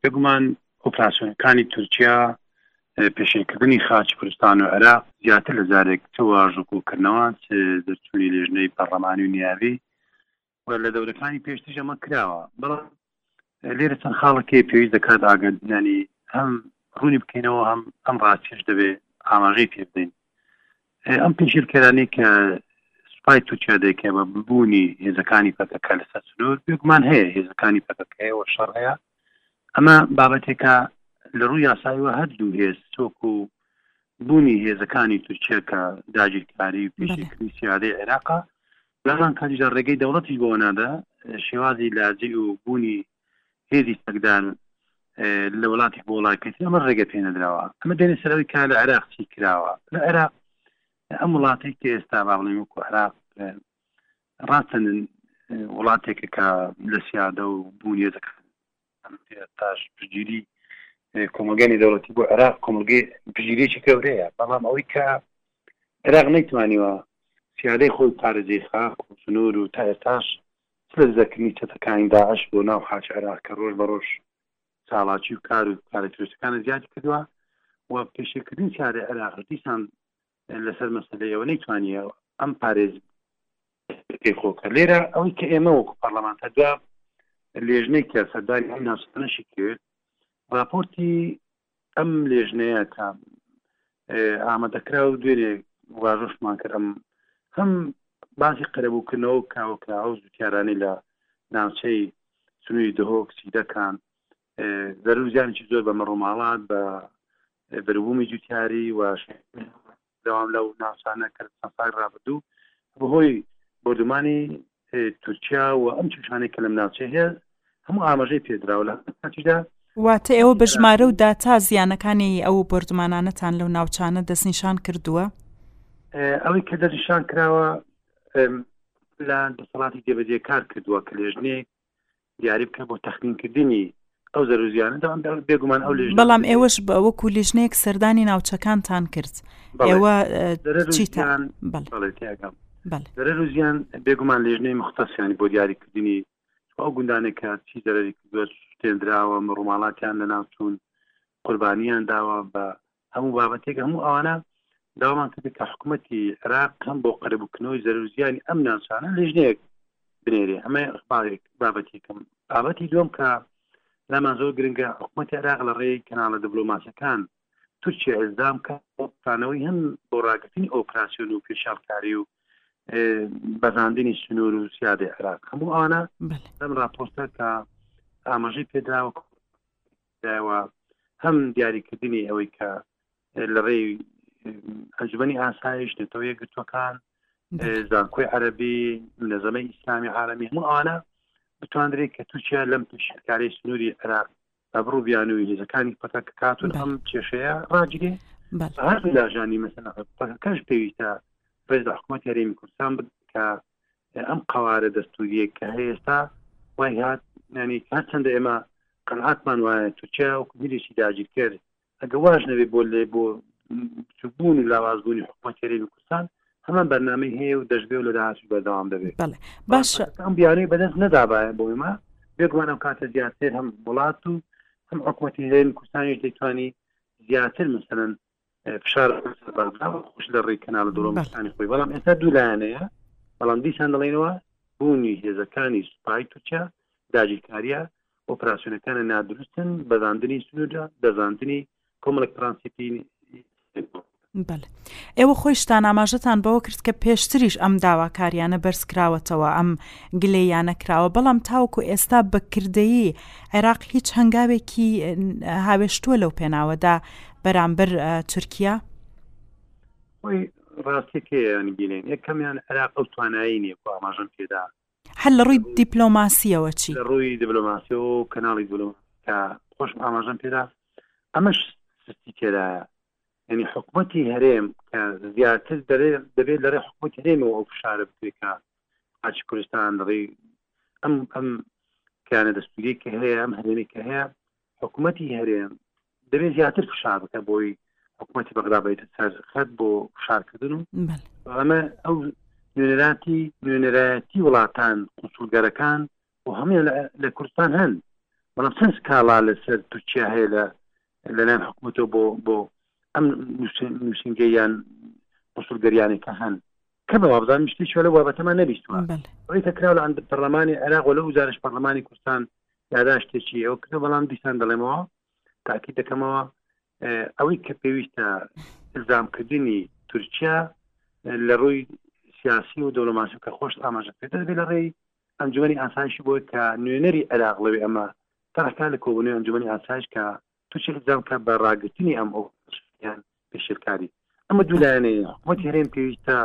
بێگومان ئۆپراسیۆنەکانی تورکیا پێشێلکردنی خاچ کوردستان و عێراق زیاتر لە جارێک چ واژوکۆکردنەوە چ دەرچووی لێژنەی پەرلەمانی و نیاوی و لە دەورەکانی پێشتیش ئەمە کراوە بەڵام لێرە چەند خاڵەکەی پێویست دەکات ئاگەدنانی هەم ڕوونی بکەینەوە هەم ئەم ڕاستیش دەبێ ئاماژەی پێ بدەین ئەم پێشیلکەرانەی کە سوپای تورکیا دەکە بە ببوونی هێزەکانی پەکەکە لەسەر سنوور بێگومان هەیە هێزەکانی پەکەکەیەوە شەڕ هەیە ئەمە بابەتێکە لە ڕوو یاسایوە هەردوو هێز تۆک و بوونی هێزەکانی تورکیا کە داگیرکاری و پێشکردنی سیادەی عێراقا لەمان کاریدا ڕێگەی دەوڵەتی بۆ نادا شێوازی لاجل و بوونی هێزی چەکدار لە وڵاتێک بۆ وڵاتکەسی ئەمە ڕێگە پێ نەدراوە ئەمە دێنێ سەرەوەی کا لە عێراق چی کراوە لە عێراق ئەم وڵاتێک کە ئێستا با بڵێ وەکو عێراق ڕاستن وڵاتێک کە لە سیادە و بوونیە دەکەن تاش پگیری کۆمەگەنی دەوڵەتی بۆ عێراق کۆمەلگەی پگیرێکی گەورەیە بەڵام ئەوەی کە عێراق نەیتوانیوە سیادەی خۆی پارێزی خاک و سنوور و تا ئێستاش سەر زەکری چەتەکانی داعش بۆ ناو خاکی عێراق کە ڕۆژ بە ڕۆژ چاڵاکی و کار و کارە دروستەکانی زیادی کردوە و پێشێلکردنی چارەی عێراقش دیسان لەسەر مەسەلەی ئەوە نەیتوانیە ئەم پارێز پێ خۆکە لێرە ئەوەی کە ئێمە وەکو پەرلەمانتە دوا لێژنەی کە سەرداری ئەم ناوچانەشی کرد راپۆرتی ئەم لێژنەیە تا ئامادەکراو دوێنێ واژۆشمان کرد ئەم هەم باسی قەرەبووکردنەوە کاوە کە ئەو زووتیارانی لە ناوچەی سنووری دهۆک سیدەکان زەرو زیانێکی زۆر بە مەڕۆماڵات بە بەروبوومی جوتیاری و داوام لەو ناسانە کە چەند ساڵی ڕابردوو بەهۆی بۆردومانی تورکیا و ئەم چشانەی کە لەم ناوچەی هەیە هەموو ئاماژەی پێدراوە لە کاتیدا واتە ئێوە بە ژمارە و داتا زیانەکانی ئەو بۆردومانانەتان لەو ناوچانە دەستنیشان کردووە؟ ئەوەی کە دەستنیشان کراوە لە دەسەڵاتی جێبەجێ کار کردووە کە لێژنەیەک دیاری بکە بۆ تەخمینکردنی ئەو زەر و زیانە بێگومان ئەو لێژ بەڵام ئێوەش وەکو لیژنەیەک سەردانی ناوچەکانتان کرد ئێوە چیتان دەرەر و زیان بێگومان لیژنەی مختەسیانی بۆ دیاریکردنی ئەو گوندانێکە چی دەرەری کردوە شتێنراوە مەڕووماڵاتیان لە ناوچوون قوربانیان داوە بە هەموو بابەتێک هەموو ئەوانە داوامان کردی کە حکوومەتی عێراق هەم بۆ قەرەبووکنەوەی زەرزیانی ئەم ناوچانە لژنەیەک بنێرێ ئەمە بارێک بابەتێکم بابەتی دوم کە لامان زۆر گرنگە حکوومەتی عراق لە ڕێی کەناڵە دبلۆماسەکان تورکیا ئێزدام کەانەوەی هەم بۆ ڕاگرتنی ئۆپراسسیۆن و پێشالکاری و بەزاندنی سنوور و سیادی عراق هەموو ئەوانە لەم راپۆرتە کە ئاماژەی پێدراوە دایەوە هەم دیاریکردنی ئەوەی کە لە ڕێی ئەنجومی ئاسایش دێتەوە یەکگرتوەکان زانکۆی عەربی نەزەمەی ئیسلامی عاالمی هەموو ئەوانە بتواندرێت کە تورکیا لەم پێشکاری سنووری عراق ئەبڕ و بیان و هێزەکانی پەکەکە کاتون ئەم کێشەیە ڕاجگەێ هەر لاژانی مەسەنەکەش پێویستە ڕێز لە حکوومەت هەرێمی کوردستان کە ئەم قوارە دەستوریە کە هەیەستا وای هات ینی هەرچەندە ئێمە قەنعاتمان وایە تورکیا و کوبیرێکی داگیرکەر ئەگە واش نەبێ بۆ لێ بۆ چبوون و لاوازبوونی حکوومەتێری کوردستان هەمان بەرنمەی هەیە و دەشبێ و لە داهاتی بەردەوام دەبێت باش ئەم بیانەی بەدەست نەدابایە بۆ ئێمە بێگومان ئەم کاتە زیاتر هەم وڵات و هەم حکوومەتی هەیەن کوردستانیش دەتوانانی زیاتر مثلەن فشار خوش لە ڕێی کەناڵە دڵۆمەکانی خۆی بەڵام ئێستا دوو لایەنەیە بەڵام دیسان دەڵێنەوە بوونی هێزەکانی سوپای تورکیا داگیرکاریە ئۆپراسسیۆنەکانە نادروستن بەزاندنی سنوورە دەزاندنی کۆمەڵک پرانسیپی بەڵێ ئێوە خۆشتان ئاماژەتان بەوە کرد کە پێشتریش ئەم داواکاریانە بەرزکراوەتەوە ئەم گلێ یانە کراوە بەڵام تاوکو ئێستا بەکردەیی عێراق هیچ هەنگاوێکی هاوێشتووە لەو پێناوەدا بەرامبەر تورکیا؟ خۆی ڕاستێک هەیەیان بینێن یەکەمیان عراق ئەو توانایی نیە بۆ ئاماژەم پێدا هەر لە ڕووی دیپلۆماسیەوە چی لە ڕووی دیبلۆماسی و کەناڵی دلو کە خۆش ئاماژەم پێدا ئەمەش سستی تێدایە ینی حکوومەتی هەرێم کە زیاتر دەێ دەبێت لەڕێ حکوومەت هەرێمەوە ئەو فشارە بکرێکە ئاچ کوردستان لەڕێ ئەم ئەم کانە دەستوری کە هەیە ئەم هەرێمی کە هەیە حکومەتی هەرێم دەبێت زیاتر فشار بکە بۆی حکوومەتی بەغدا بێتە سەر خەت بۆ فشارکردن و ئەمە ئەو نوێنەراتی نوێنەرایەتی وڵاتان قوسولگەرەکان و هەموو لە کوردستان هەن بەڵام چەند سکاڵا لەسەر تورکیا هەیە لە لەلایەن حکوومەتەوە بۆ بۆ ئەم نووسنگەیان قوسولگەریانی کە هەن کە بە وابزان مشتی شوێنە بابەتەمان نەبیستوە ئەوی کە کراوە لە ئەند پەرلەمانی عێراق و لە وزارش پەرلەمانی کوردستان یاداشتێکی ئەو کردو بەڵام دیسان دەڵێمەوە تاکی دەکەمەوە ئەوەی کە پێویستە زامکردنی تورکیا لە ڕووی سیاسی و دەوڵەماسی کە خۆش ئاماژە پێ دەبێت لە ڕێی ئەنجومی ئاسایشی بۆی کە نوێنەری عێراق لەوێ ئەمە تاکە لە کۆبنی ئەنجومی ئاسایش کە تووشی ئەنجام کە بە ڕاگرتنی ئەم ئەو یان پێشێلکاری ئەمە دوو لایەنەیە حکوومەتی هەرێم پێویستە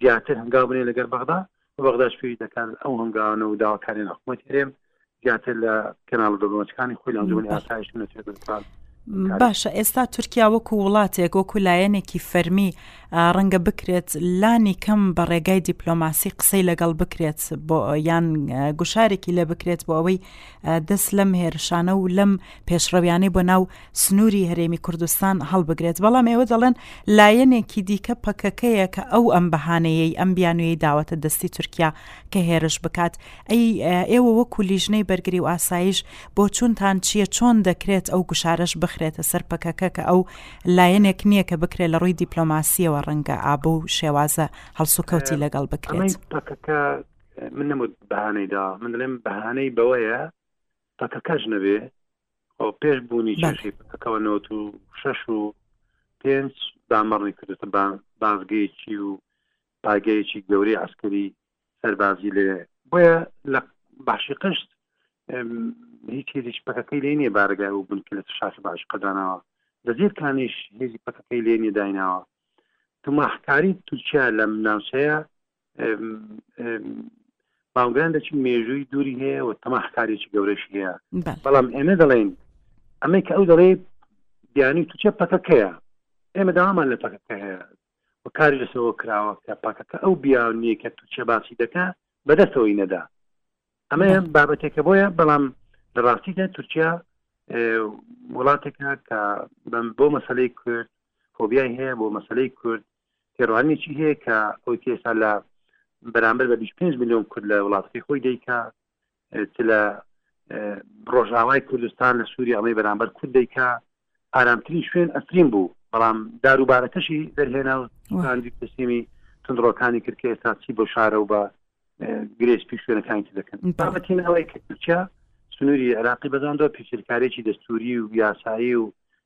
زیاتر هەنگاو بنێ لەگەر بەغدا و بەغداش پێویست دەکات ئەو هەنگاوانە و داواکاریان حکوومەتی هەرێم زیاتر لە کەناڵ دەبڵۆچکانی خۆی لە ئەنجومەنی ئاسایش و نەچێت بکات باشە ئێستا تورکیا وەکو وڵاتێک وەکو لایەنێکی فەرمی ڕەنگە بکرێت لانی کەم بە ڕێگای دیپلۆماسی قسەی لەگەڵ بکرێت بۆ یان گوشارێکی لێ بکرێت بۆ ئەوەی دەست لەم هێرشانە و لەم پێشڕەویانەی بۆ ناو سنووری هەرێمی کوردستان هەڵبگرێت بەڵام ئێوە دەڵێن لایەنێکی دیکە پەکەکەیە کە ئەو ئەم بەهانەیەی ئەم بیانوی داوەتە دەستی تورکیا کە هێرش بکات ئەی ئێوە وەکو لیژنەی بەرگری و ئاسایش بۆ چونتان چییە چۆن دەکرێت ئەو گوشارش بخرێتە سەر پەکەکە کە ئەو لایەنێک نییە کە بکرێت لە ڕووی دیپلۆماسیەوە ڕەنگە ئابە و شێوازە هەڵسوکەوتی لەگەڵ بکرێت. من نەموت بەهانەی دا من دەڵێم بەهانەی بەوەیە پەکەکەش نەبێ ئەو پێش بوونی چێشی پەکەکەەوە نەوە و شەش و پێنج بامەڕنی کردێتە بازگەیەکی و پاگەیەکی گەورەی عسکەری سەربازی لێ بۆیە لە باشی قشت هیچ هێزیش پەکەکەی لێ نیە بارگای و بنکە لە شاخی باش قەداناوە لە زیر کانیش هێزی پەکەکەی لێ نیە دایناوە تماحکاری تورکیا لەم ناوچەیە باوگران دەچی مێژووی دووری هەیە و تەماحکارێکی گەورەش هەیە بەڵام ئێمە دەڵێن ئەمەی کە ئەو دەڵێ بیانی توچە پەکەکەیە ئێمە داوامان لە پەکەکە هەیە و کاری لەسەوە کراوە کە پەکەکە ئەو بیانیە کە توچە باسی دەکە بەدەستەوەی نەدا ئەمە بابەتێکە بۆیە بەڵام لە ڕاستیدا تورکیا وڵاتێکە کە بۆ مەسلەی کورد فۆبیای هەیە بۆ مەسلەی کورد تێڕوانینێکی هەیە کە ئەوەی کێسا لە بەرامبەر بە 25 میلیۆن کورد لە وڵاتەکەی خۆی دەیکا چ لە ڕۆژاوای کوردستان لە سووری ئەڵی بەرامبەر کورد دەیکا ئارامترین شوێن ئەفرین بوو بەڵام داروبارەکەشی دەرهێنا و ساندی تەسلیمی تندڕۆکانی کرد کە ئێستا چی بۆ شارە و بە گرێس پی شوێنەکانی تر دەکەن بابەتین ئەوەی کە تورکیا سنووری عراقی بەزاندەوە پیچلکارێکی دەستوری و یاسایی و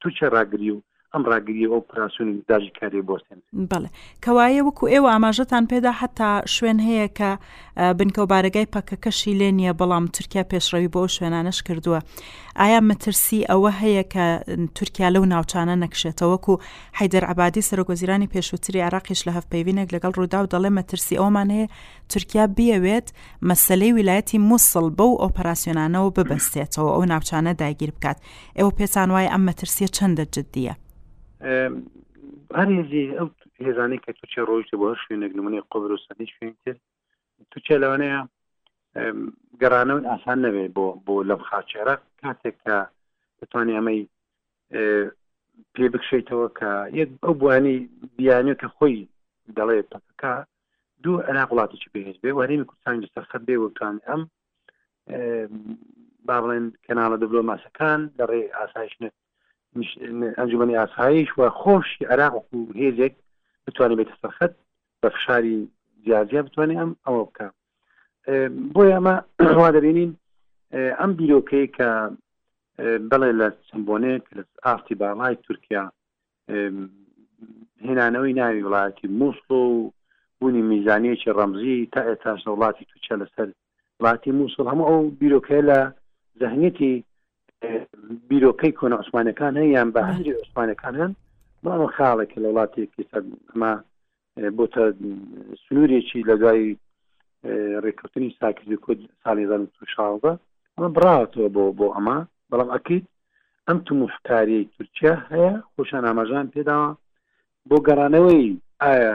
تو چە ڕاگری و ئەم ڕاگری و ئۆپراسیۆن و داژی کاری بۆ سێن. بەڵێ کەوایە وەکو ئێوە ئاماژەتان پێدا حتا شوێن هەیە کە بنکە و بارەگای پەکەکەشی لێ نییە بەڵام تورکیا پێشڕەوی بۆ شوێنانەش کردووە ئایا مەترسی ئەوە هەیە کە تورکیا لەو ناوچانە نەکشێتەوەکو حیدەر عبادی سەرۆگۆزیرانی پێشووتری عراقیش لە هەف پەیوینێک لەگەڵ ڕوودا و دەڵێ مەترسی ئەومان هەیە تورکیا بیەوێت مەسلەی ویلایەتی مووسڵ بەو ئۆپەراسسیۆنانەوە ببەستێتەوە ئەو ناوچانە داگیر بکات ئێوە پێتان وایە ئەم مەترسیە چەندە جددیە؟ هەر هێزی ئەو هێزانەی کە توچێ ڕۆژتە بۆ هەر شوێنێک نمونەی قۆبرۆسانی شوێن کرد توچێ لەوانەیە گەڕانەوەی ئاسان نەبێت بۆ بۆ لەم خاچێرە کاتێک کە دەتوانانی ئەمەی پێ بکشیتەوە کە یەک ئەو بوانی بیانە کە خۆی دەڵێ پەکەکە دوو عێراق وڵاتێکی بەهێز بێ وەرێمی کوردستان لەسەر خەت بێ وتوان ئەم باڵێن کەناڵە دبلۆماسەکان لە ڕێ ئاسایش ئەنجومی ئاسایش و خۆشی عراق و هێزێک بتوانێت بێتە سەرخەت بە فشاری جیازیا بتوانێت ئەم ئەوە بکە بۆی ئەمە وا دەبینین ئەم بیرۆکەی کە بڵێ لە چەمبۆنێک لە ئافتی باڵای تورکیا هێنانەوەی ناوی وڵاتی مووسڵ و بوونی میزانیەکی ڕەمزی تا ئێتاش لە وڵاتی توچە لەسەر وڵاتی مووسڵ هەموو ئەو بیرۆکەیە لە زەهنیەتی بیرۆکەی کۆن عوسمانەکان هەیان بە هەندی عوسمانەکان هەن بەڵام خاڵێک لە وڵاتێکی سەر ئەمە بۆتە سنوورێکی لە دوای ڕێککەوتنی ساکردی کورد ساڵی 1916 ئەمە بڕاتەوە بۆ بۆ ئەمە بەڵام ئەکیت ئەم تموحکاری تورکیا هەیە خۆشان ئاماژان پێداوە بۆ گەڕانەوەی ئایا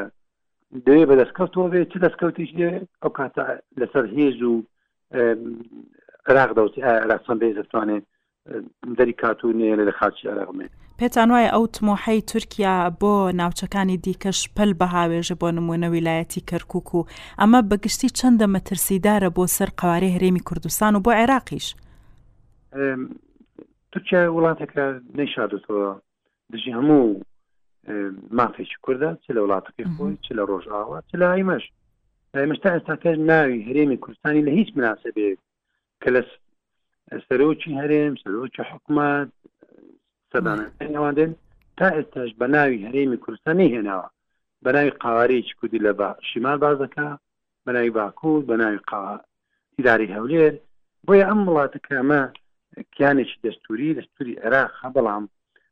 دەوێ بە دەستکەوتەوە بێت چ دەستکەوتیش دەوێت ئەو کاتە لەسەر هێز و عراق دەوتی عراقسان بێ دەتوانێت دەری کاتوو نێ لە خاچی ئەرەغمێ. پێتان وایە ئەو تمۆحەی تورکیا بۆ ناوچەکانی دیکەش پەل بهاوێژێ بۆ نموونە ویلایەتی کەرکوک و ئەمە بە گشتی چەندە مەترسیدارە بۆ سەر قوارێ هەرێمی کوردستان و بۆ عێراقیش تورکیا وڵاتێکە نەیشادتەوە دژی هەموو مافێکی کوردە چ لە وڵاتەکەی خۆی چ لە ڕۆژاوە چ لایمەش لایمەشتا ئێستاکەش ناوی هەرێمی کوردستانی لە هیچ مناسبێت کە لە سەرۆکی هەرێم سەرۆکی حکومت سەدانەوان دێن تا ئێستاش بە ناوی هەرێمی کوردستانی هێناوە بە ناوی قاوارەیەکی کوردی لە شیمال بازەکە بە ناوی باکوور بە ناوی قاوا ئیداری هەولێر بۆیە ئەم وڵاتە کامە کیانێکی دەستوری دەستوری عێراق هە بەڵام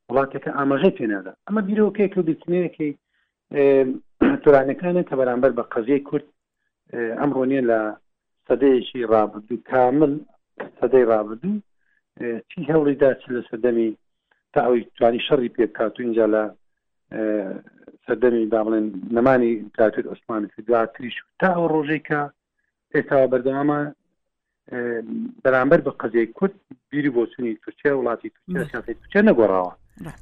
وڵاتەکە ئاماژەی پێنادا ئەمە بیرۆکەیەک و بیرکردنەکەی تورانەکانە کە بەرامبەر بە قەزیەی کورد ئەمڕۆ نیە لە سەدەیەکی ڕابردوو کامل سەدەی ڕابردوو چی هەوڵیدا چ لە سەردەمی تا ئەوی توانی شەڕی پێ بکات و اینجا لە سەردەمی با بڵێن نەمانی دااتێت ئۆسمانی دواتریش تا ئەو ڕۆژێکە ئێستا بەردەوامە بەرامبەر بە قەزیای کورد بیری بۆچوونی تورکیا وڵاتی تورکیا سیاسی تورکیا نەگۆڕاوە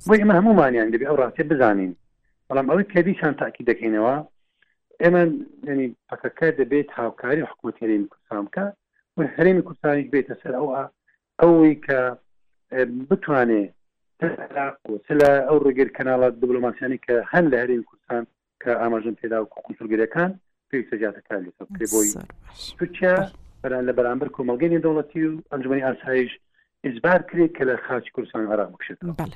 بۆ ئێمە هەمومانیان دەبێت ئەو ڕاستێ بزانین بەڵام ئەوەی کەدیشان تاکی دەکەینەوە ئێمە ینی پەکەکە دەبێت هاوکاری و حکوومەت هەرێمی کوردستان بکە و هەرێمی کوردستانیش بێتە سەر ئەو ئەوەی کە بتوانێت لە ئەو ڕگەر کەناڵات دبلۆماسیانی کە هەن لە هەرێمی کوردستان کە ئاماژەم پێدا و کونسولگەرەکان پێویستە زیاتر کار لەسەر بکرێت بۆی زۆر باش تورکیا بەران لە بەرامبەر کۆمەڵگەی نێودەوڵەتی و ئەنجومەنی ئاسایش ئیجبار کرێت کە لە خاچی کوردستان عراق بکشێتەوە بەڵێ